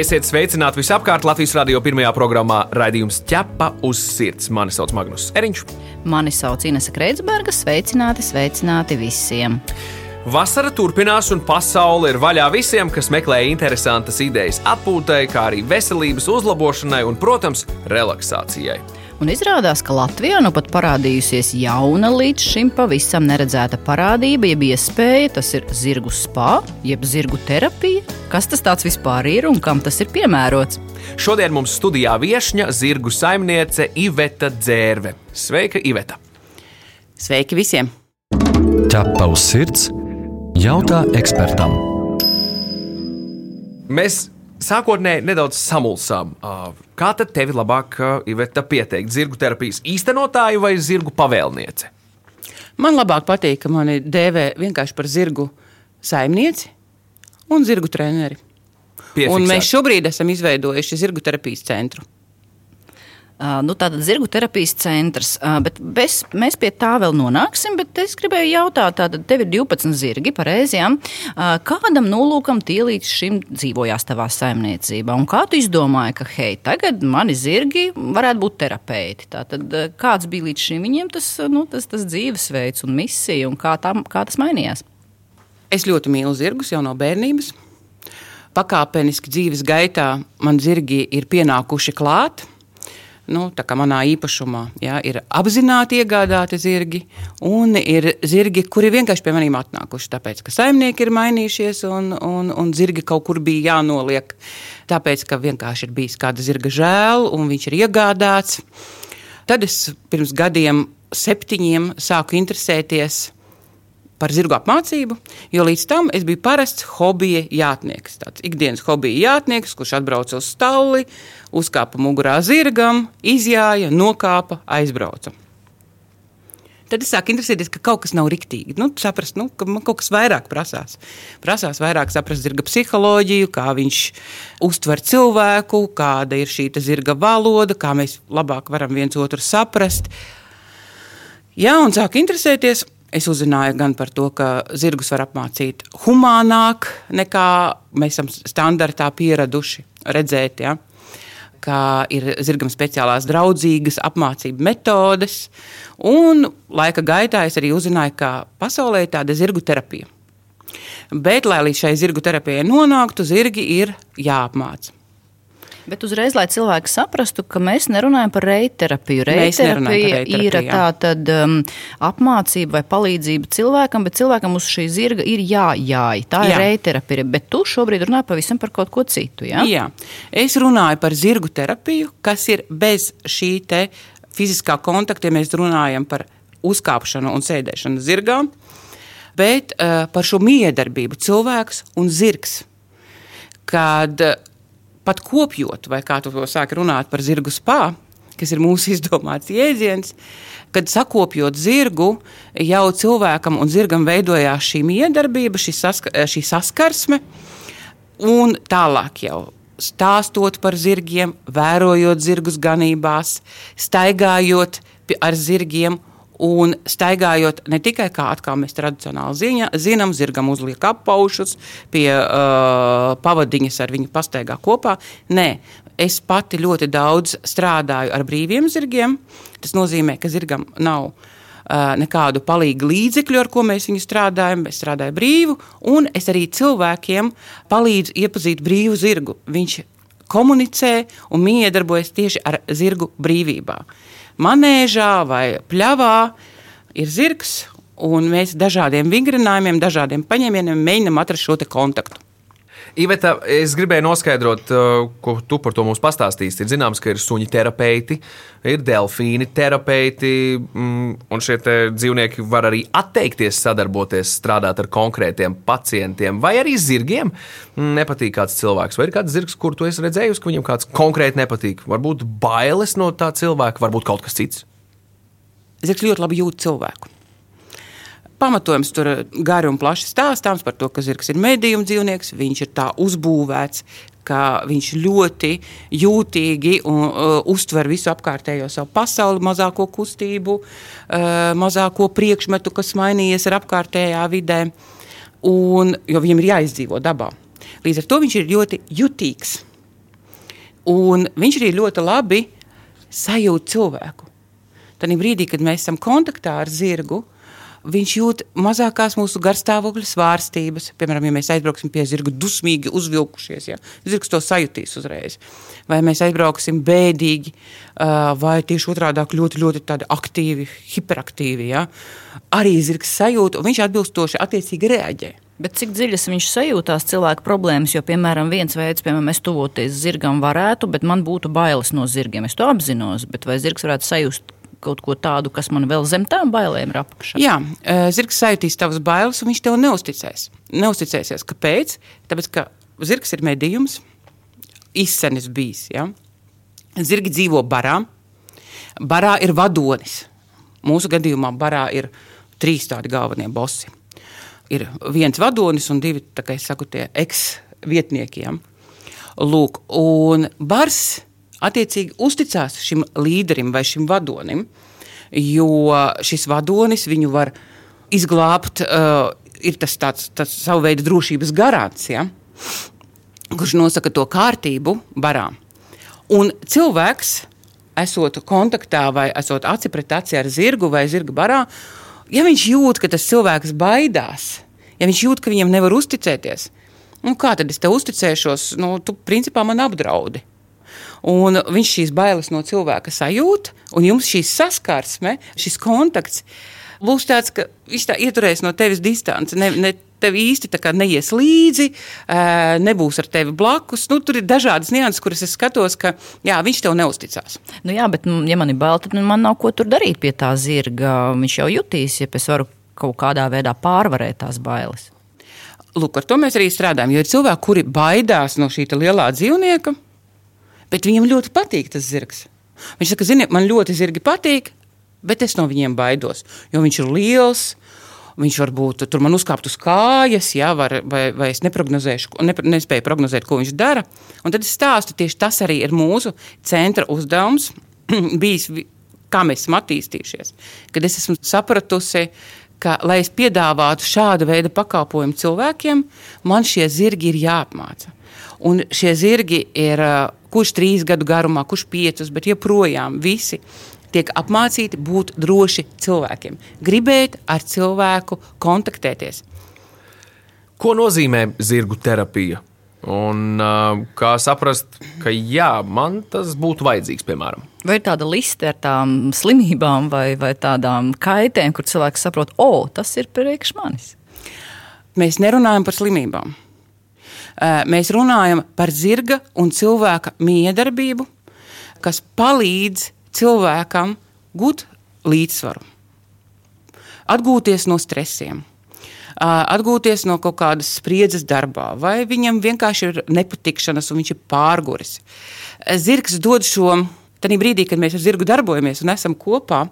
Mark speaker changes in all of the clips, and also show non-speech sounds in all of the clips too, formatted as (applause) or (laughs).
Speaker 1: Esiet sveicināti visapkārt Latvijas radio pirmajā programmā Raidījums ķepa uz sirds. Mani sauc Magnus Eriņš.
Speaker 2: Mani sauc Inese Kreitsberga. Sveicināti, sveicināti visiem!
Speaker 1: Vasara turpinās, un pasaule ir vaļā visiem, kas meklē interesantas idejas atpūtai, kā arī veselības uzlabošanai un, protams, relaksācijai.
Speaker 2: Un izrādās, ka Latvijā nu pat parādījusies jauna, līdz šim pavisam neredzēta parādība, jeb iespēja, tas ir zirgu spā, jeb zirgu terapija. Kas tas vispār ir un kam tas ir piemērots?
Speaker 1: Šodien mums studijā viesņa zirgu saimniece Iveta Dzērve. Sveika, Iveta!
Speaker 3: Sveiki visiem!
Speaker 4: Ķepa uz sirds jautā ekspertam.
Speaker 1: Mēs sākotnēji nedaudz samulsām. Kā tad tevi labāk, Iveta, pieteikt? Zirgu terapijas īstenotāju vai zirgu pavēlniece?
Speaker 3: Man labāk patīk, ka mani dēvē vienkārši par zirgu saimnieci un zirgu treneri. Piefiksēt. Un mēs šobrīd esam izveidojuši zirgu terapijas centru.
Speaker 2: Nu, tātad zirgu terapijas centrs. Bet bez, mēs pie tā vēl nonāksim. Es gribēju jautāt, tātad tev ir 12 zirgi, pareizi. Ja? Kādam nolūkam tie līdz šim dzīvojās tavā saimniecībā? Un kā tu izdomāji, ka hei, tagad mani zirgi varētu būt terapeiti? Tātad, kāds bija līdz šim viņiem tas, nu, tas, tas dzīvesveids un misija, un kā, tam, kā tas mainījās?
Speaker 3: Es ļoti mīlu zirgus jau no bērnības. Pakāpeniski dzīves gaitā man zirgi ir pienākuši klāt nu, manā īpašumā, jā, ir apzināti iegādāti zirgi, un ir zirgi, kuri vienkārši pie maniem atnākuši. Tāpēc, ka saimnieki ir mainījušies, un, un, un zirgi kaut kur bija jānoliek. Tāpēc, ka vienkārši ir bijis kāda zirga žēl, un viņš ir iegādāts. Tad es pirms gadiem, septiņiem, sāku interesēties par zirgu apmācību, jo līdz tam es biju parasts hobija jātnieks. Tāds ikdienas hobija jātnieks, kurš atbrauca uz stalli, uzkāpa mugurā zirgam, izjāja, nokāpa, aizbrauca. Tad es sāku interesēties, ka kaut kas nav riktīgi. Nu, saprast, nu, ka man kaut kas vairāk prasās. Prasās vairāk saprast zirga psiholoģiju, kā viņš uztver cilvēku, kāda ir šī zirga valoda, kā mēs labāk varam viens otru saprast. Jā, un sāku interesēties. Es uzzināju gan par to, ka zirgus var apmācīt humānāk, nekā mēs esam standartā pieraduši redzēt. Ja? Kā ir zirgam speciālās draudzīgas apmācību metodes, un laika gaitā es arī uzzināju, ka pasaulē ir tāda zirgu terapija. Bet, lai līdz šai zirgu terapijai nonāktu, zirgi ir jāapmāca.
Speaker 2: Bet uzreiz, lai cilvēki saprastu, ka mēs nerunājam par reiterapiju. Reiterapija ir tāda um, apmācība vai palīdzība cilvēkam, bet cilvēkam uz šī zirga ir jājāj. Tā jā. ir reiterapija, bet tu šobrīd runā pavisam par kaut ko citu. Ja?
Speaker 3: Jā, es runāju par zirgu terapiju, kas ir bez šī fiziskā kontakta, ja mēs runājam par uzkāpšanu un sēdēšanu zirgā, bet uh, par šo miedarbību cilvēks un zirgs. Kad uh, pat kopjot, vai kā tu to sāki runāt par zirgu spā, kas ir mūsu (laughs) izdomāts jēdziens, kad sakopjot zirgu, jau cilvēkam un zirgam veidojās šī miedarbība, šī, saska, šī saskarsme, un tālāk jau stāstot par zirgiem, vērojot zirgus ganībās, staigājot ar zirgiem Un staigājot ne tikai kā atkal mēs tradicionāli ziņa, zinām, zirgam uzliek apaušus, pie uh, pavadiņas ar viņu pastaigā kopā. Nē, es pati ļoti daudz strādāju ar brīviem zirgiem. Tas nozīmē, ka zirgam nav uh, nekādu palīgu līdzekļu, ar ko mēs viņu strādājam. Es strādāju brīvu, un es arī cilvēkiem palīdzu iepazīt brīvu zirgu. Viņš komunicē un miedarbojas tieši ar zirgu brīvībā manēžā vai pļavā ir zirgs, un mēs dažādiem vingrinājumiem, dažādiem paņēmieniem mēģinām atrast šo kontaktu.
Speaker 1: Iveta, es gribēju noskaidrot, uh, ko tu par to mums pastāstīsi. Ir zināms, ka ir suņu terapeiti, ir delfīni terapeiti, mm, un šie dzīvnieki var arī atteikties sadarboties, strādāt ar konkrētiem pacientiem, vai arī zirgiem. Mm, nepatīk kāds cilvēks, vai ir kāds zirgs, kur tu esi redzējusi, ka viņam kāds konkrēti nepatīk. Varbūt bailes no tā cilvēka, varbūt kaut kas cits.
Speaker 3: Zirgs ļoti labi jūt cilvēku. Pamatojums tur gari un plaši stāstāms par to, ka zirgs ir medījuma dzīvnieks. Viņš ir tā uzbūvēts, ka viņš ļoti jūtīgi un, uh, uztver visu apkārtējo savu pasauli, mazāko kustību, uh, mazāko priekšmetu, kas mainījies ar apkārtējā vidē, un, jo viņam ir jāizdzīvo dabā. Līdz ar to viņš ir ļoti jutīgs. Un viņš arī ļoti labi sajūt cilvēku. Tad brīdī, kad mēs esam kontaktā ar zirgu, viņš jūt mazākās mūsu garstāvokļa svārstības. Piemēram, ja mēs aizbrauksim pie zirga dusmīgi uzvilkušies, ja zirgs to sajutīs uzreiz. Vai mēs aizbrauksim bēdīgi, vai tieši otrādi ļoti, ļoti aktīvi, hiperaktīvi. Ja? Arī zirgs sajūt, un viņš atbilstoši attiecīgi reaģē.
Speaker 2: Bet cik dziļas viņš sajūtās cilvēku problēmas? Jo, piemēram, viens veids, piemēram, es tuvoties zirgam, varētu, bet man būtu bailes no zirgiem. Es to apzinos, bet vai zirgs varētu sajust kaut ko tādu, kas man vēl zem tām bailēm ir apakšā?
Speaker 3: Jā, e, zirgs sajutīs tavas bailes, un viņš tev neusticēs. Neusticēsies. Kāpēc? Tāpēc, ka zirgs ir medījums, izsenis bijis. Ja? Zirgi dzīvo barā. Barā ir vadonis. Mūsu gadījumā barā ir trīs tādi galvenie bosi ir viens vadonis un divi saku, eks-vietniekiem. Lūk, un bars attiecīgi uzticās šim līderim vai šim vadonim, jo šis vadonis viņu var izglābt. Uh, ir tas tāds, tāds savu veidu drošības garants, ja, kurš nosaka to kārtību barā. Un cilvēks, esot kontaktā vai esot aci pret aci ar zirgu vai zirga barā, ja viņš jūt, ka tas cilvēks baidās, ja viņš jūt, ka viņam nevar uzticēties, nu, kā tad es tev uzticēšos? Nu, tu principā man apdraudi. Un viņš šīs bailes no cilvēka sajūt, un jums šī saskarsme, šis kontakts būs tāds, ka viņš tā ieturēs no tevis distanci. Ne, ne, tev īsti neies līdzi, nebūs ar tevi blakus. Nu, tur ir dažādas nianses, kuras es skatos, ka jā, viņš tev neusticās.
Speaker 2: Nu, jā, bet, ja man ir bail, tad man nav ko tur darīt pie tā zirga. Viņš jau jutīs, ja es varu kaut kādā veidā pārvarēt tās bailes.
Speaker 3: Lūk, ar to mēs arī strādājam. Jo ir cilvēki, kuri baidās no šī lielā dzīvnieka, bet viņiem ļoti patīk tas zirgs. Viņš saka, ziniet, man ļoti zirgi patīk, bet es no viņiem baidos, jo viņš ir liels. Viņš varbūt tur man uzkāpt uz kājas, ja, var, vai, vai es ne, nespēju prognozēt, ko viņš dara. Un tad es stāstu, tieši tas arī ir mūsu centra uzdevums, (clears throat) bijis, kā mēs esam attīstījušies. Kad es esmu sapratusi, ka, lai es piedāvātu šādu veidu pakalpojumu cilvēkiem, man šie zirgi ir jāapmāca. Un šie zirgi ir kurš trīs gadu garumā, kurš piecus, bet joprojām visi tiek apmācīti būt droši cilvēkiem, gribēt ar cilvēku kontaktēties.
Speaker 1: Ko nozīmē zirgu terapija? Un, uh, kā saprast, ka jā, man tas būtu vajadzīgs, piemēram.
Speaker 2: Vai ir tāda liste ar tām slimībām vai, vai tādām kaitēm, kur cilvēks saprot, o, tas ir priekš manis?
Speaker 3: Mēs nerunājam par slimībām. Mēs runājam par zirga un cilvēka miedarbību, kas palīdz cilvēkam gūt līdzsvaru, atgūties no stresiem, atgūties no kaut kādas spriedzes darbā, vai viņam vienkārši ir nepatikšanas un viņš ir pārguris. Zirgs dod šo, tad brīdī, kad mēs ar zirgu darbojamies un esam kopā,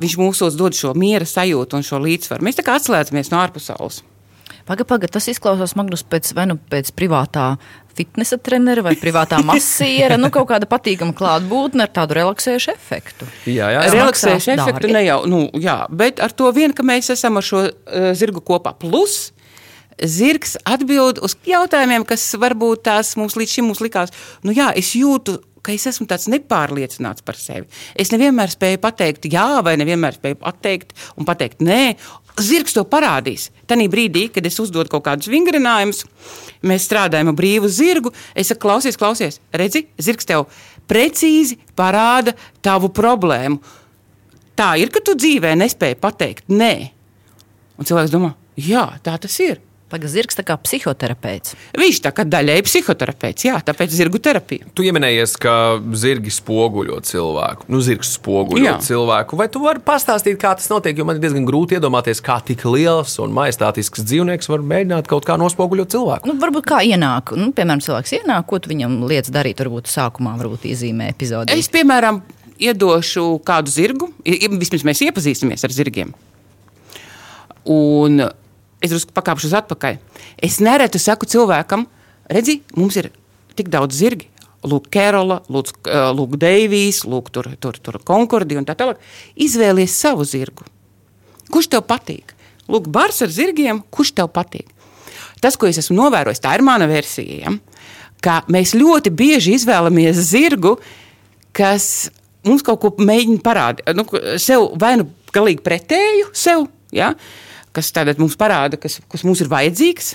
Speaker 3: viņš mūsos dod šo miera sajūtu un šo līdzsvaru. Mēs tā kā atslēdzamies no ārpusaules.
Speaker 2: Pagaid, pagaid, tas izklausās Magnus pēc, vai nu pēc privātā fitnesa trenera vai privātā (laughs) masiera, nu kaut kāda patīkama klātbūtne ar tādu relaksējušu efektu.
Speaker 1: Jā, jā.
Speaker 3: Relaksējušu efektu dārgi. ne jau, nu jā, bet ar to vien, ka mēs esam ar šo uh, zirgu kopā. Plus, zirgs atbild uz jautājumiem, kas varbūt tās mums līdz šim mums likās, nu jā, es jūtu ka es esmu tāds nepārliecināts par sevi. Es nevienmēr spēju pateikt jā, vai nevienmēr spēju pateikt un pateikt nē. Zirgs to parādīs. Tanī brīdī, kad es uzdodu kaut kādus vingrinājumus, mēs strādājam ar brīvu zirgu. Es saku, klausies, klausies, redzi, zirgs tev precīzi parāda tavu problēmu. Tā ir, ka tu dzīvē nespēji pateikt nē. Un cilvēks domā, jā, tā tas ir.
Speaker 2: Pagaidzi, zirgs tā kā psihoterapeits.
Speaker 3: Viņš tā kā daļēji psihoterapeits, jā, tāpēc zirgu terapija.
Speaker 1: Tu pieminējies, ka zirgi spoguļo cilvēku. Nu, zirgs spoguļo jā. cilvēku. Vai tu vari pastāstīt, kā tas notiek? Jo man ir diezgan grūti iedomāties, kā tik liels un majestātisks dzīvnieks var mēģināt kaut kā nospoguļot cilvēku.
Speaker 2: Nu, varbūt kā ienāk, nu, piemēram, cilvēks ienāk, ko tu viņam lietas darīt, varbūt sākumā varbūt iezīmē epizodē.
Speaker 3: Es, piemēram, iedošu kādu zirgu, vismaz mēs iepazīstamies ar zirgiem. Un es drusku pakāpšu uz atpakaļ. Es nereti saku cilvēkam, redzi, mums ir tik daudz zirgi. Lūk, Kerola, lūk, lūk Deivijs, lūk, tur, tur, tur Konkordi un tā tālāk. Izvēlies savu zirgu. Kurš tev patīk? Lūk, bars ar zirgiem, kurš tev patīk? Tas, ko es esmu novērojis, tā ir mana versija. Ja? Ka mēs ļoti bieži izvēlamies zirgu, kas mums kaut ko mēģina parādīt. Nu, sev vai nu galīgi pretēju sev, ja? Kas mums parāda, kas, kas mums ir vajadzīgs,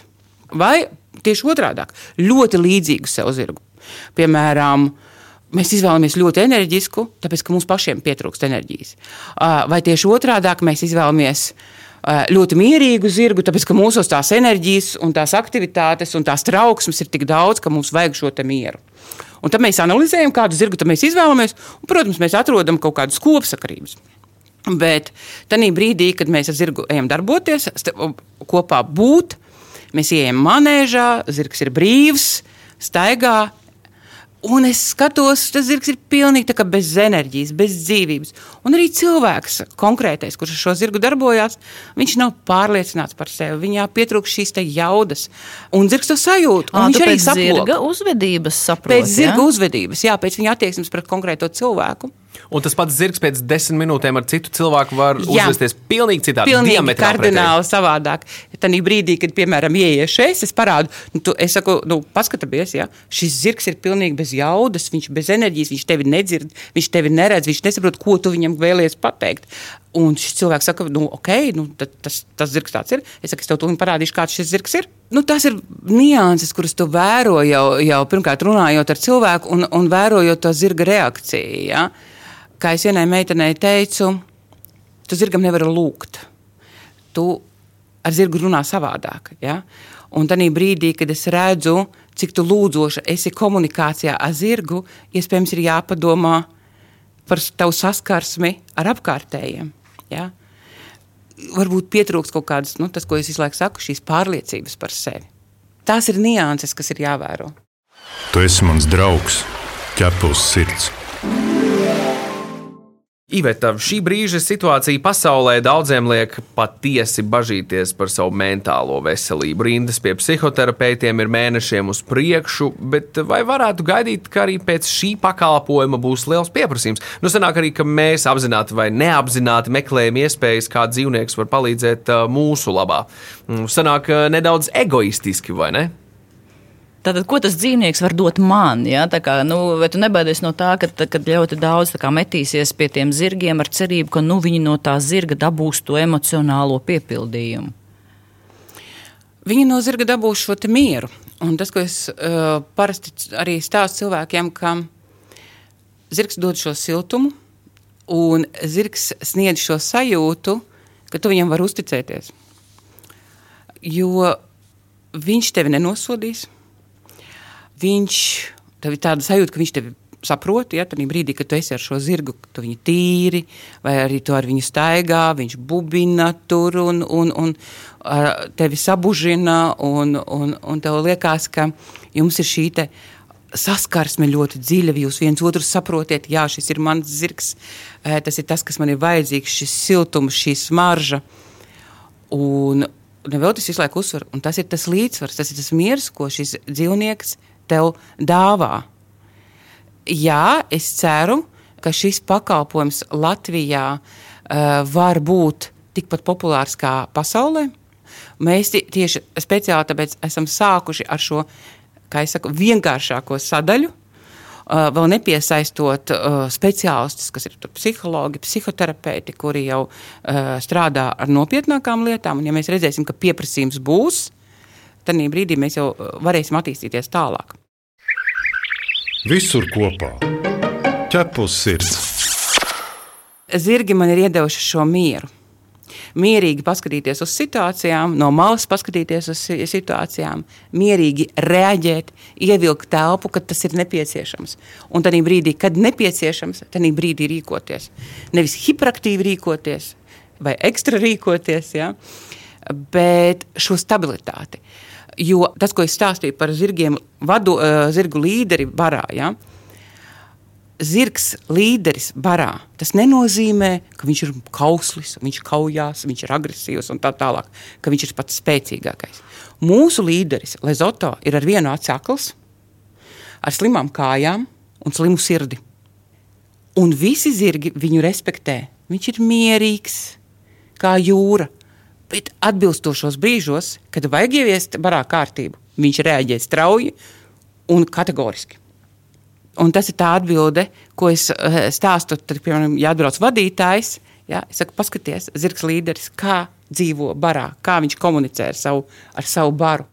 Speaker 3: vai tieši otrādi - ļoti līdzīgu sev zirgu. Piemēram, mēs izvēlamies ļoti enerģisku, tāpēc ka mums pašiem pietrūkst enerģijas. Vai tieši otrādi mēs izvēlamies ļoti mierīgu zirgu, tāpēc ka mūsos tās enerģijas, un tās aktivitātes un tās trauksmes ir tik daudz, ka mums vajag šo mieru. Un tad mēs analizējam, kādu zirgu mēs izvēlamies, un, protams, mēs atrodam kaut kādas kopsakarības. Bet tajā brīdī, kad mēs ar zirgu ejam darboties, kopā būt, mēs ejam manēžā, zirgs ir brīvs, staigā, Un es skatos, tas zirgs ir pilnīgi bez enerģijas, bez dzīvības. Un arī cilvēks, konkrētais, kurš ar šo zirgu darbojās, viņš nav pārliecināts par sevi. Viņā pietrūkst šīs jaudas. Un zirgs to sajūt.
Speaker 2: À,
Speaker 3: viņš arī
Speaker 2: saprot. Zirga uzvedības saprot.
Speaker 3: Pēc zirga ja? uzvedības, jā, pēc viņa attieksmes pret konkrēto cilvēku.
Speaker 1: Un tas pats zirgs pēc desmit minūtēm ar citu cilvēku var Jā. uzvesties pilnīgi citādi.
Speaker 3: Pilnīgi kardināli pretēji. savādāk. Tad brīdī, kad, piemēram, ieies šeit, es parādu, nu, tu, es saku, nu, paskatāties, ja šis zirgs ir pilnīgi bez jaudas, viņš bez enerģijas, viņš tevi nedzird, viņš tevi neredz, viņš nesaprot, ko tu viņam vēlies pateikt. Un šis cilvēks saka, nu, ok, nu, tas, tas zirgs tāds ir. Es saku, es tev to parādīšu, kāds šis zirgs ir. Nu, tas ir nianses, kuras tu vēro jau, jau pirmkārt runājot ar cilvēku un, un vērojot to zirga reakciju. Ja? Kā es vienai meitenei teicu, tu zirgam nevari lūgt. Tu ar zirgu runā savādāk. Ja? Un tajā brīdī, kad es redzu, cik tu lūdzoša esi komunikācijā ar zirgu, iespējams, ir jāpadomā par tavu saskarsmi ar apkārtējiem. Ja? Varbūt pietrūks kaut kādas, nu, tas, ko es visu laiku saku, šīs pārliecības par sevi. Tās ir nianses, kas ir jāvēro.
Speaker 5: Tu esi mans draugs, ķepus sirds.
Speaker 1: Iveta, šī brīža situācija pasaulē daudziem liek patiesi bažīties par savu mentālo veselību. Rindas pie psihoterapeitiem ir mēnešiem uz priekšu, bet vai varētu gaidīt, ka arī pēc šī pakalpojuma būs liels pieprasījums? Nu, sanāk arī, ka mēs apzināti vai neapzināti meklējam iespējas, kā dzīvnieks var palīdzēt uh, mūsu labā. Mm, sanāk uh, nedaudz egoistiski, vai ne?
Speaker 2: Tātad, ko tas dzīvnieks var dot man? Ja? Kā, nu, vai tu nebaidies no tā, ka, ka ļoti daudz kā, metīsies pie tiem zirgiem ar cerību, ka nu, viņi no tā zirga dabūs to emocionālo piepildījumu?
Speaker 3: Viņi no zirga dabūs šo mieru. Un tas, ko es uh, parasti arī stāstu cilvēkiem, ka zirgs dod šo siltumu, un zirgs sniedz šo sajūtu, ka tu viņam vari uzticēties. Jo viņš tevi nenosodīs, viņš tev ir tāda sajūta, ka viņš tevi saprot, ja tādā brīdī, kad tu esi ar šo zirgu, tu viņu tīri, vai arī tu ar viņu staigā, viņš bubina tur un, un, un tevi sabužina, un, un, un tev liekas, ka jums ir šī saskarsme ļoti dziļa, jūs viens otru saprotiet, jā, šis ir mans zirgs, tas ir tas, kas man ir vajadzīgs, šis siltums, šī smarža. Un nevēl tas visu laiku uzsver, un tas ir tas līdzsvars, tas ir tas miers, ko šis dzīvnieks tev dāvā. Jā, es ceru, ka šis pakalpojums Latvijā uh, var būt tikpat populārs kā pasaulē. Mēs tieši speciāli tāpēc esam sākuši ar šo, kā jau saku, vienkāršāko sadaļu. Uh, vēl nepiesaistot uh, speciālistus, kas ir psihologi, psihoterapeiti, kuri jau uh, strādā ar nopietnākām lietām. Un, ja mēs redzēsim, ka pieprasījums būs, tad brīdī mēs jau uh, varēsim attīstīties tālāk.
Speaker 5: Visur kopā - ķepus sirds.
Speaker 3: Zirgi man ir iedevuši šo mieru. Mierīgi paskatīties uz situācijām, no malas paskatīties uz situācijām, mierīgi reaģēt, ievilkt telpu, kad tas ir nepieciešams. Un tad brīdī, kad nepieciešams, tad brīdī rīkoties. Nevis hiperaktīvi rīkoties vai ekstra rīkoties, ja? bet šo stabilitāti. Uh, Jo tas, ko es stāstīju par zirgiem, vadu, uh, zirgu līderi barā, ja, zirgs līderis barā, tas nenozīmē, ka viņš ir kauslis, viņš kaujās, viņš ir agresīvs un tā tālāk, ka viņš ir pats spēcīgākais. Mūsu līderis Lezoto ir ar vienu acu akls, ar slimām kājām un slimu sirdi. Un visi zirgi viņu respektē. Viņš ir mierīgs, kā jūra. Bet atbilstošos brīžos, kad vajag ieviest barā kārtību, viņš reaģē strauji un kategoriski. Un tas ir tā atbilde, ko es eh, stāstu. Tad, piemēram, ja atbrauc vadītājs, ja, es saku, paskaties, zirgs līderis, kā dzīvo barā, kā viņš komunicē ar savu, ar savu baru.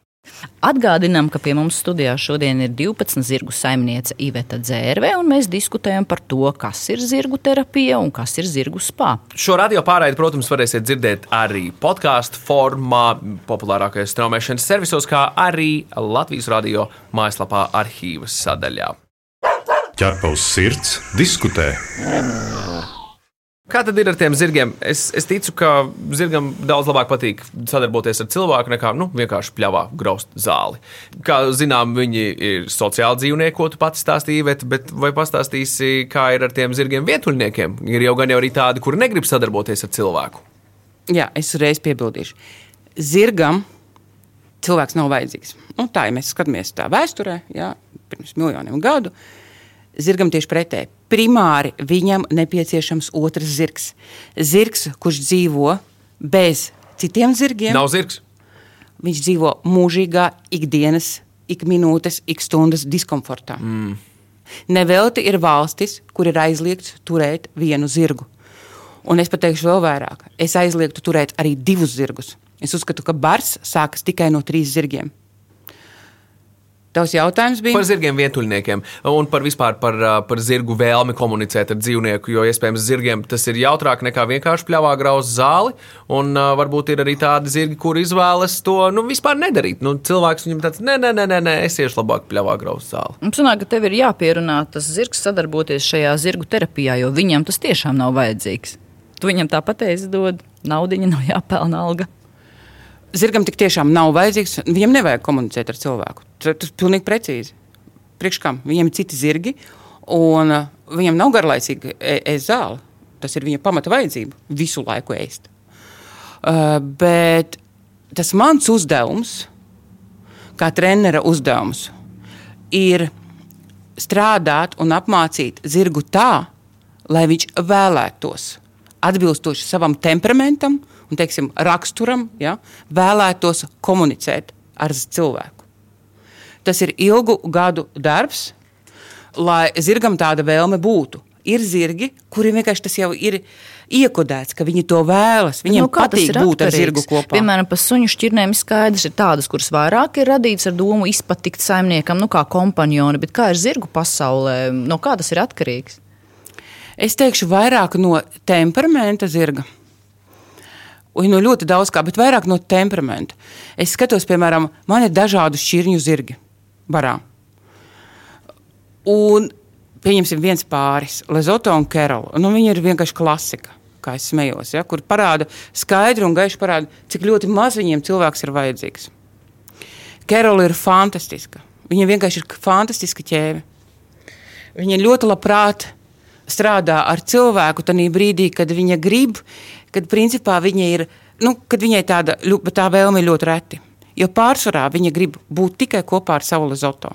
Speaker 2: Atgādinām, ka pie mums studijā šodien ir 12 zirgu saimniece Iveta Dzērve, un mēs diskutējam par to, kas ir zirgu terapija un kas ir zirgu spā.
Speaker 1: Šo radio pārraidi, protams, varēsiet dzirdēt arī podkāstu formā, populārākajos straumēšanas servisos, kā arī Latvijas radio mājaslapā arhīvas sadaļā.
Speaker 5: ķepa uz sirds, diskutē.
Speaker 1: Kā tad ir ar tiem zirgiem? Es, es ticu, ka zirgam daudz labāk patīk sadarboties ar cilvēku nekā nu, vienkārši pļāvā graust zāli. Kā zinām, viņi ir sociāli dzīvnieki, ko tu pats stāstīji, bet, bet vai pastāstīsi, kā ir ar tiem zirgiem vientuļniekiem? Ir jau gan jau arī tādi, kuri negrib sadarboties ar cilvēku.
Speaker 3: Jā, es uzreiz piebildīšu. Zirgam cilvēks nav vajadzīgs. Nu, tā, ja mēs skatāmies tā vēsturē, jā, pirms miljoniem gadu, zirgam tieši pretēji. Primāri viņam nepieciešams otrs zirgs. Zirgs, kurš dzīvo bez citiem zirgiem,
Speaker 1: Nav zirgs.
Speaker 3: viņš dzīvo mūžīgā ikdienas, ik minūtes, ik stundas diskomfortā. Mm. Nevelti ir valstis, kur ir aizliegts turēt vienu zirgu. Un es pateikšu vēl vairāk. Es aizliegtu turēt arī divus zirgus. Es uzskatu, ka bars sākas tikai no trīs zirgiem. Tavs jautājums bija
Speaker 1: Par zirgiem vientuļniekiem un par vispār par, par zirgu vēlmi komunicēt ar dzīvnieku. Jo iespējams, zirgiem tas ir jautrāk nekā vienkārši pļāvā grauzt zāli. Un uh, varbūt ir arī tādi zirgi, kur izvēlas to nu, vispār nedarīt. Nu, cilvēks viņam tāds, nē, nē, nē, nē, nē es iešu labāk pļāvā grauzt zāli.
Speaker 2: Mums sanāk, ka tev ir jāpierunā tas zirgs sadarboties šajā zirgu terapijā, jo viņam tas tiešām nav vajadzīgs. Tu viņam tāpat teici, dod naudu, nav jāpelnā alga.
Speaker 3: Zirgam tik tiešām nav vajadzīgs. Viņam nevajag komunicēt ar cilvēku. Tas ir pilnīgi precīzi. Priekš kam? Viņam ir citi zirgi, un uh, viņam nav garlaicīga ēst zāle. Tas ir viņa pamata vajadzība visu laiku ēst. Uh, bet tas mans uzdevums, kā trenera uzdevums, ir strādāt un apmācīt zirgu tā, lai viņš vēlētos atbilstoši savam temperamentam un teiksim, raksturam, ja, vēlētos komunicēt ar cilvēku. Tas ir ilgu gadu darbs, lai zirgam tāda vēlme būtu. Ir zirgi, kuriem vienkārši tas jau ir iekodēts, ka viņi to vēlas. Viņiem nu, patīk būt ar
Speaker 2: atkarīgs?
Speaker 3: zirgu kopā.
Speaker 2: Piemēram, par suņu šķirnēm ir skaidrs, ir tādas, kuras vairāk ir radītas ar domu izpatikt saimniekam, nu kā kompanjoni, bet kā ir zirgu pasaulē, no kā tas ir atkarīgs?
Speaker 3: Es teikšu, vairāk no temperamenta zirga. Un no ļoti daudz kā, bet vairāk no temperamenta. Es skatos, piemēram, man ir dažādu šķirņu zirgi barā. Un pieņemsim viens pāris, Lezoto un Kerola. Nu, viņi ir vienkārši klasika, kā es smējos, ja, kur parāda skaidri un gaiši parāda, cik ļoti maz viņiem cilvēks ir vajadzīgs. Kerola ir fantastiska. Viņa vienkārši ir fantastiska ķēve. Viņa ļoti labprāt strādā ar cilvēku tajā brīdī, kad viņa grib, kad principā viņa ir, nu, kad viņai tāda, tā vēlme ir ļoti reti. Jo pārsvarā viņa grib būt tikai kopā ar savu lezoto.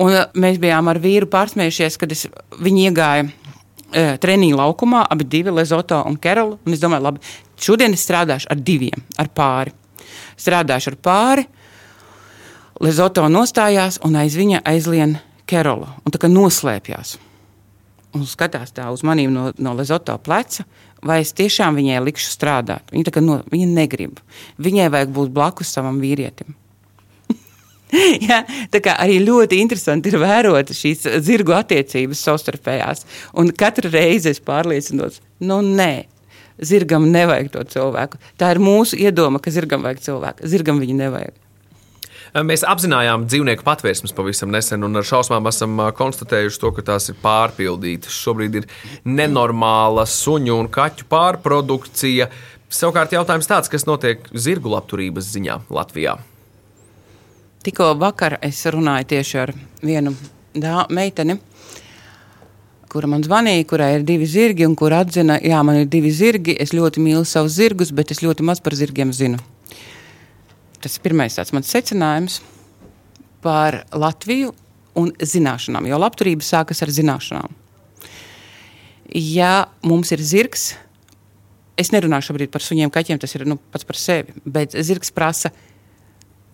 Speaker 3: Un eh, mēs bijām ar vīru pārsmējušies, kad es, viņi iegāja e, treniņu laukumā, abi divi, Lezoto un Kerolu. Un es domāju, labi, šodien es strādāšu ar diviem, ar pāri. Strādāšu ar pāri. Lezoto nostājās un aiz viņa aizlien Kerolu un tā kā noslēpjās. Un skatās tā uz maniem no, no Lezoto pleca, vai es tiešām viņai likšu strādāt. Viņa, no, viņa negrib. Viņai vajag būt blakus savam vīrietim. (laughs) Ja, tā kā arī ļoti interesanti ir vērot šīs zirgu attiecības savstarpējās. Un katru reizi es pārliecinos, nu nē, zirgam nevajag to cilvēku. Tā ir mūsu iedoma, ka zirgam vajag cilvēku. Zirgam viņu nevajag.
Speaker 1: Mēs apzinājām dzīvnieku patvērsmes pavisam nesen, un ar šausmām esam konstatējuši to, ka tās ir pārpildītas. Šobrīd ir nenormāla suņu un kaķu pārprodukcija. Savukārt jautājums tāds, kas notiek zirgu labturības ziņā Latvijā.
Speaker 3: Tikko vakar es runāju tieši ar vienu dā, meiteni, kura man zvanīja, kurai ir divi zirgi, un kur atzina, jā, man ir divi zirgi, es ļoti mīlu savus zirgus, bet es ļoti maz par zirgiem zinu. Tas ir pirmais tāds mans secinājums par Latviju un zināšanām, jo labturība sākas ar zināšanām. Ja mums ir zirgs, es nerunāšu šobrīd par suņiem, kaķiem, tas ir nu, pats par sevi, bet zirgs prasa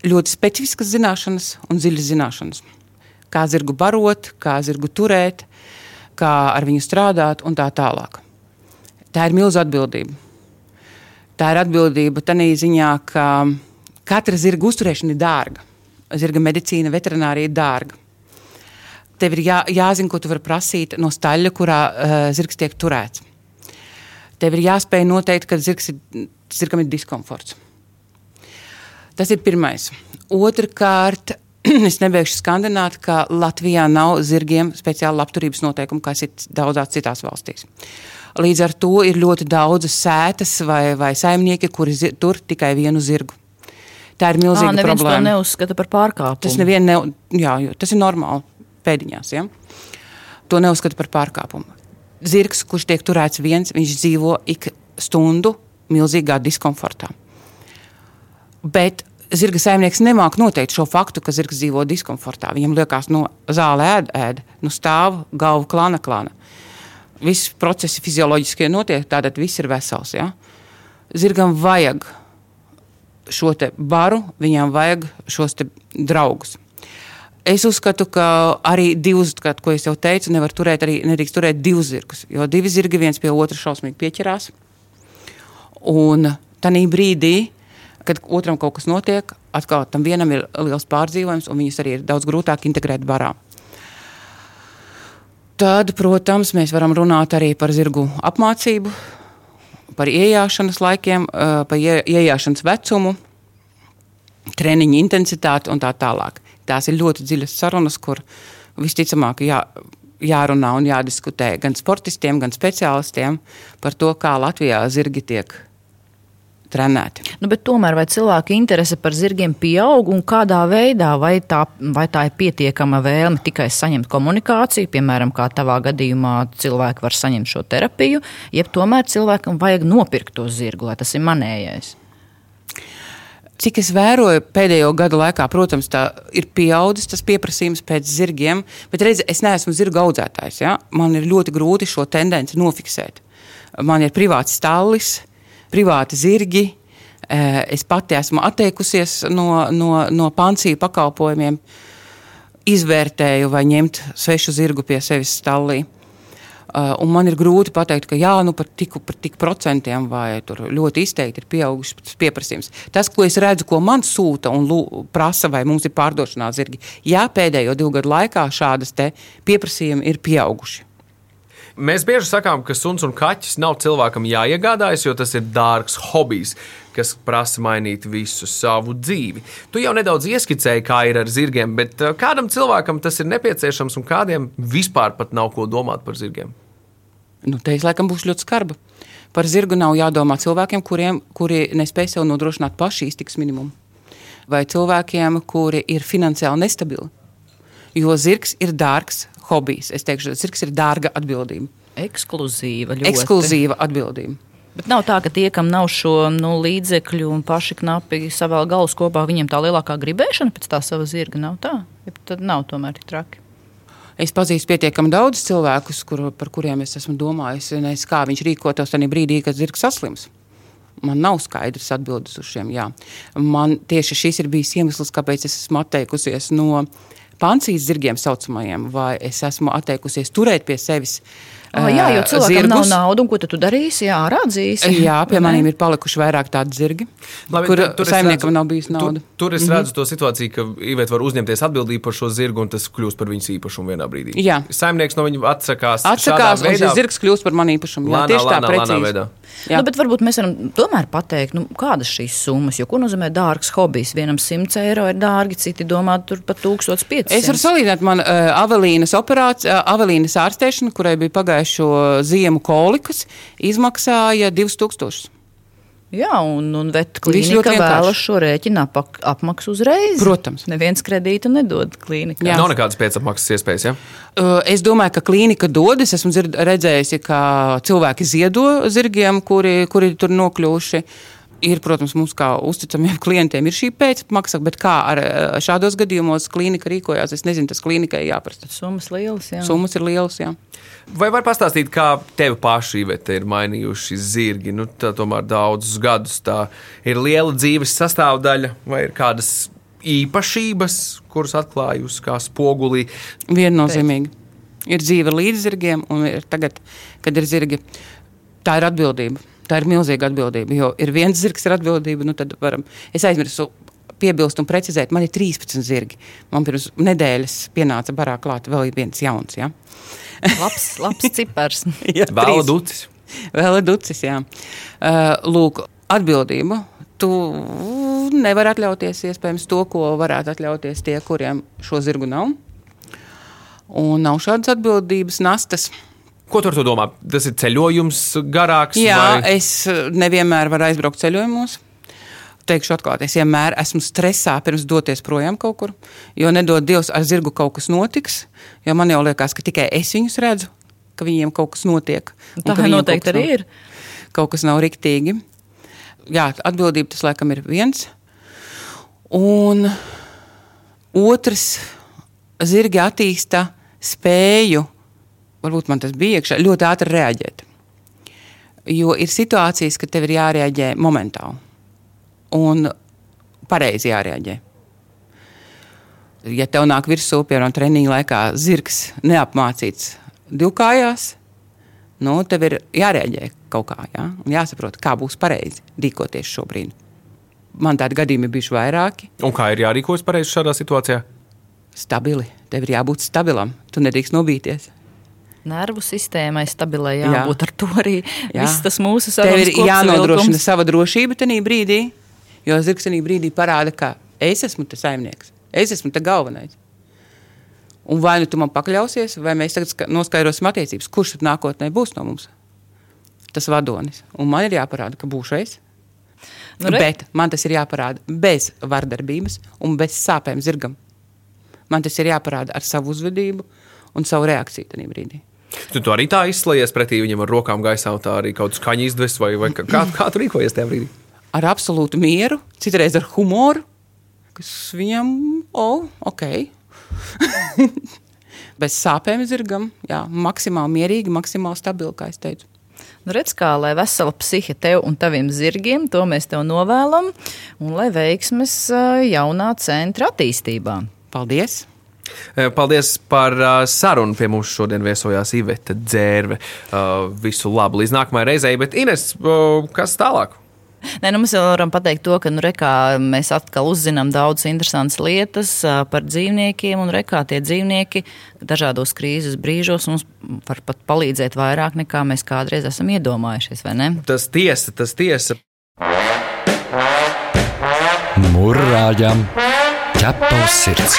Speaker 3: ļoti specifiskas zināšanas un dziļas zināšanas kā zirgu barot, kā zirgu turēt, kā ar viņu strādāt un tā tālāk. Tā ir milzīga atbildība. Tā ir atbildība tādā ziņā, ka katra zirga uzturēšana ir dārga. Zirga medicīna, veterinārija ir dārga. Tev ir jā, jāzina, ko tu vari prasīt no staļa, kurā uh, zirgs tiek turēts. Tev ir jāspēj noteikt, ka zirgs ir, zirgam ir diskomforts. Tas ir pirmais. Otrakārt, (clears throat) es nebeigšu skandināt, ka Latvijā nav zirgiem speciāla labturības noteikuma, kas ir daudzās citās valstīs. Līdz ar to ir ļoti daudz sētas vai, vai saimnieki, kuri zi, tur tikai vienu zirgu. Tā ir milzīga
Speaker 2: à,
Speaker 3: problēma.
Speaker 2: To neuzskata par pārkāpumu.
Speaker 3: Tas, ne, jā, tas ir normāli pēdiņās. Ja? To neuzskata par pārkāpumu. Zirgs, kurš tiek turēts viens, viņš dzīvo ik stundu milzīgā diskomfortā. Bet zirga saimnieks nemāk noteikt šo faktu, ka zirgs dzīvo diskomfortā. Viņam liekas, no nu, zāle ēd, ēd, nu stāv galva klāna, klāna. Visi procesi fizioloģiskie notiek, tātad viss ir vesels. Ja? Zirgam vajag šo baru, viņam vajag šos draugus. Es uzskatu, ka arī divus, kā, jau teicu, nevar turēt, arī nedrīkst turēt divus zirgus. Jo divi zirgi viens pie otra šausmīgi pieķerās. Un tajā brīdī, kad otram kaut kas notiek, atkal tam vienam ir liels pārdzīvojums, un viņus arī ir daudz grūtāk integrēt barā. Tad, protams, mēs varam runāt arī par zirgu apmācību, par ienākšanas laikiem, par ienākšanas vecumu, treniņu intensitāti un tā tālāk. Tās ir ļoti dziļas sarunas, kur visticamāk jā, jārunā un jādiskutē gan sportistiem, gan speciālistiem par to, kā Latvijā zirgi tiek trenēti.
Speaker 2: Nu, tomēr vai cilvēku interese par zirgiem pieaug un kādā veidā? Vai tā, vai tā ir pietiekama vēlme tikai saņemt komunikāciju, piemēram, kā tavā gadījumā cilvēki var saņemt šo terapiju, jeb tomēr cilvēkam vajag nopirkt to zirgu, lai tas ir manējais?
Speaker 3: Cik es vēroju pēdējo gadu laikā, protams, ir pieaudzis tas pieprasījums pēc zirgiem, bet redziet, es neesmu zirga audzētājs. Ja? Man ir ļoti grūti šo tendenci nofiksēt. Man ir privāts stāvis, privāti zirgi. Eh, es pati esmu atteikusies no, no, no pansiju pakalpojumiem, izvērtēju, vai ņemt svešu zirgu pie sevis stallī. Uh, man ir grūti pateikt, ka jā, nu par tik, par tik procentiem vai tur ļoti izteikti ir pieaugušas pieprasījums. Tas, ko es redzu, ko man sūta un lū, prasa, vai mums ir pārdošanā zirgi, jā, pēdējo divu gadu laikā šādas pieprasījumi ir pieauguši.
Speaker 1: Mēs bieži sakām, ka suns un kaķis nav cilvēkam jāiegādājas, jo tas ir dārgs hobijs, kas prasa mainīt visu savu dzīvi. Tu jau nedaudz ieskicēji, kā ir ar zirgiem, bet uh, kādam cilvēkam tas ir nepieciešams un kādiem vispār pat nav ko domāt par zirgiem?
Speaker 3: Nu, te es laikam būšu ļoti skarba. Par zirgu nav jādomā cilvēkiem, kuriem, kuri nespēj sev nodrošināt paši iztiks minimumu. Vai cilvēkiem, kuri ir finansiāli nestabili. Jo zirgs ir dārgs hobijs. Es teikšu, zirgs ir dārga atbildība.
Speaker 2: Ekskluzīva. Ļoti.
Speaker 3: Ekskluzīva atbildība.
Speaker 2: Bet nav tā, ka tie, kam nav šo nu, līdzekļu un paši knapi savā galvas kopā, viņiem tā lielākā gribēšana pēc tā sava zirga nav tā. Ja tad nav tomēr tik traki.
Speaker 3: Es pazīstu pietiekami daudz cilvēkus, kur, par kuriem es esmu domājis, es, kā viņš rīkotos tajā brīdī, kad zirgs saslims. Man nav skaidrs atbildes uz šiem. Jā. Man tieši šis ir bijis iemesls, kāpēc es esmu atteikusies no pansijas zirgiem saucamajiem, vai es esmu atteikusies turēt pie sevis.
Speaker 2: Oh, jā, jo cilvēkam zirgus. nav naudas, un ko tu darīsi? Jā, rādzīsi.
Speaker 3: Jā, pie maniem ir palikuši vairāk tādi zirgi, Labi, kur tur saimniekam redzu, nav bijis nauda.
Speaker 1: Tur, tur es redzu mm -hmm. to situāciju, ka Iveta var uzņemties atbildību par šo zirgu, un tas kļūst par viņas īpašumu vienā brīdī.
Speaker 3: Jā.
Speaker 1: Saimnieks no viņa atsakās.
Speaker 3: Atsakās, un šis zirgs kļūst par manu īpašumu. Jā, lānā, tieši tā,
Speaker 1: lānā, precīzi. Lānā veidā.
Speaker 2: Jā. Nu, bet varbūt mēs varam tomēr pateikt, nu, kādas šīs summas, jo ko nozīmē dārgs hobijs. Vienam 100 eiro ir dārgi, citi domā, tur pat 1500.
Speaker 3: Es varu salīdzināt man uh, avelīnas operāciju, uh, avelīnas ārstēšanu, kurai bija pagājušo ziemu kolikas, izmaksāja 2000.
Speaker 2: Jā, un, un klīnika vēlas šo rēķinu apak, apmaksu uzreiz.
Speaker 3: Protams.
Speaker 2: Neviens kredītu nedod klīnikā.
Speaker 3: Jā.
Speaker 1: Nav nekādas pēcapmaksas iespējas. Ja?
Speaker 3: Uh, Es domāju, ka klīnika dod. Es esmu dzird- redzējusi, ka cilvēki ziedo zirgiem, kuri, kuri tur nokļuvuši. Ir, protams, mums kā uzticamiem (laughs) klientiem ir šī pēcmaksa, bet kā ar uh, šādos gadījumos klīnika rīkojās, es nezinu, tas klīnikai jāprasa.
Speaker 2: Summas lielas, jā.
Speaker 3: Summas ir lielas, jā.
Speaker 1: Vai var pastāstīt, kā tevi paši Ivete, ir mainījuši zirgi? Nu, tā tomēr daudzus gadus tā ir liela dzīves sastāvdaļa, vai ir kādas īpašības, kuras atklājusi kā spogulī.
Speaker 3: Viennozīmīgi. Ir dzīve līdz zirgiem, un ir tagad, kad ir zirgi, tā ir atbildība. Tā ir milzīga atbildība. Jo ir viens zirgs ar atbildību, nu tad varam. Es aizmirsu piebilst un precizēt, man ir 13 zirgi. Man pirms nedēļas pienāca barā klāt vēl viens jauns. Ja?
Speaker 2: labs, labs (laughs) cipars.
Speaker 3: Jā,
Speaker 1: Vēl ducis.
Speaker 3: Vēl ducis, jā. Uh, lūk, atbildību. Tu nevari atļauties iespējams to, ko varētu atļauties tie, kuriem šo zirgu nav. Un nav šādas atbildības nastas.
Speaker 1: Ko tu ar to domā? Tas ir ceļojums garāks.
Speaker 3: Jā,
Speaker 1: vai?
Speaker 3: es nevienmēr varu aizbraukt ceļojumos. Teikšu, atklāti, es vienmēr esmu stresā pirms doties projām kaut kur. Jo nedod Dievs, ar zirgu kaut kas notiks. Jo man jau liekas, ka tikai es viņus redzu, ka viņiem kaut kas notiek.
Speaker 2: Tā
Speaker 3: ka
Speaker 2: noteikti arī
Speaker 3: nav-
Speaker 2: ir.
Speaker 3: Kaut kas nav riktīgi. Jā, atbildība tas laikam ir viens. Un otrs, zirgi attīsta spēju, varbūt man tas bija iekšā, ļoti ātri reaģēt. Jo ir situācijas, kad tev ir jārēģē momentāli un pareizi jārēģē. Ja tev nāk virsū, piemēram, treniņa laikā zirgs neapmācīts divkājās, nu, tev ir jārēģē kaut kā, ja? un jāsaprot, kā būs pareizi rīkoties šobrīd. Man tādi gadījumi ir bijuši vairāki.
Speaker 1: Un kā ir jārīkojas pareizi šādā situācijā?
Speaker 3: Stabili. Tev ir jābūt stabilam. Tu nedrīkst nobīties.
Speaker 2: Nervu sistēmai stabilai
Speaker 3: Jā.
Speaker 2: jābūt ar to arī.
Speaker 3: Jā.
Speaker 2: Viss tas mūsu
Speaker 3: Tev ir
Speaker 2: sarunas
Speaker 3: jānodrošina sava drošība tajā brīdī, jo zirgs tajā brīdī parāda, ka es esmu tas saimnieks, es esmu tas galvenais. Un vai nu tu man pakļausies, vai mēs tagad ska- noskaidrosim attiecības, kurš tad nākotnē būs no mums? Tas vadonis. Un man ir jāparāda, ka būšu es.
Speaker 2: Nu, re-
Speaker 3: Bet man tas ir jāparāda bez vardarbības un bez sāpēm zirgam. Man tas ir jāparāda ar savu uzvedību un savu reakciju tajā brīdī.
Speaker 1: Tu to arī tā izslēdzies pretī viņam ar rokām gaisā, tā arī kaut kāda skaņa izdevs, vai, vai kā, kā tu rīkojies tajā brīdī?
Speaker 3: Ar absolūtu mieru, citreiz ar humoru, kas viņam, oh, ok. (laughs) bez sāpēm zirgam, jā, maksimāli mierīgi, maksimāli stabili, kā es teicu.
Speaker 2: Nu, redz, kā lai vesela psihe tev un taviem zirgiem, to mēs tev novēlam, un lai veiksmes ā, jaunā centra attīstībā.
Speaker 3: Paldies!
Speaker 1: Eh, Paldies par uh, sarunu. Pie mums šodien viesojās Iveta Dzērve. Visu labu līdz nākamajai reizei, bet Ines, kas tālāk?
Speaker 2: Nē, nu, mēs jau varam pateikt to, ka nu, rekā, mēs atkal uzzinām daudzas interesantas lietas par dzīvniekiem, un rekā tie dzīvnieki dažādos krīzes brīžos mums var pat palīdzēt vairāk nekā mēs kādreiz esam iedomājušies, vai ne?
Speaker 1: Tas tiesa, tas tiesa.
Speaker 4: Mūrāģam ķepa uz sirds.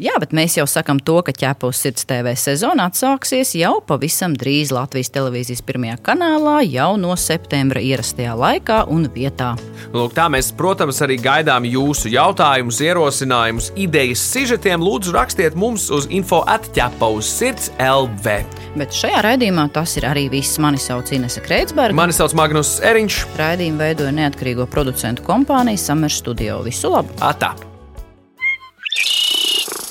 Speaker 2: Jā, bet mēs jau sakām to, ka ķepus sirds TV sezona atsāksies jau pavisam drīz Latvijas televīzijas pirmajā kanālā, jau no septembra ierastajā laikā un vietā.
Speaker 1: Lūk, tā mēs, protams, arī gaidām jūsu jautājumus, ierosinājumus, idejas, sižetiem. Lūdzu, rakstiet mums uz info atķepa uz sirds LV.
Speaker 2: Bet šajā raidījumā tas ir arī viss. Mani sauc Inese Kreitsberga.
Speaker 1: Mani sauc Magnus Eriņš.
Speaker 2: Raidījumu veidoja neatkarīgo producentu kompānija Summer Studio. Visu labu!
Speaker 1: Atā!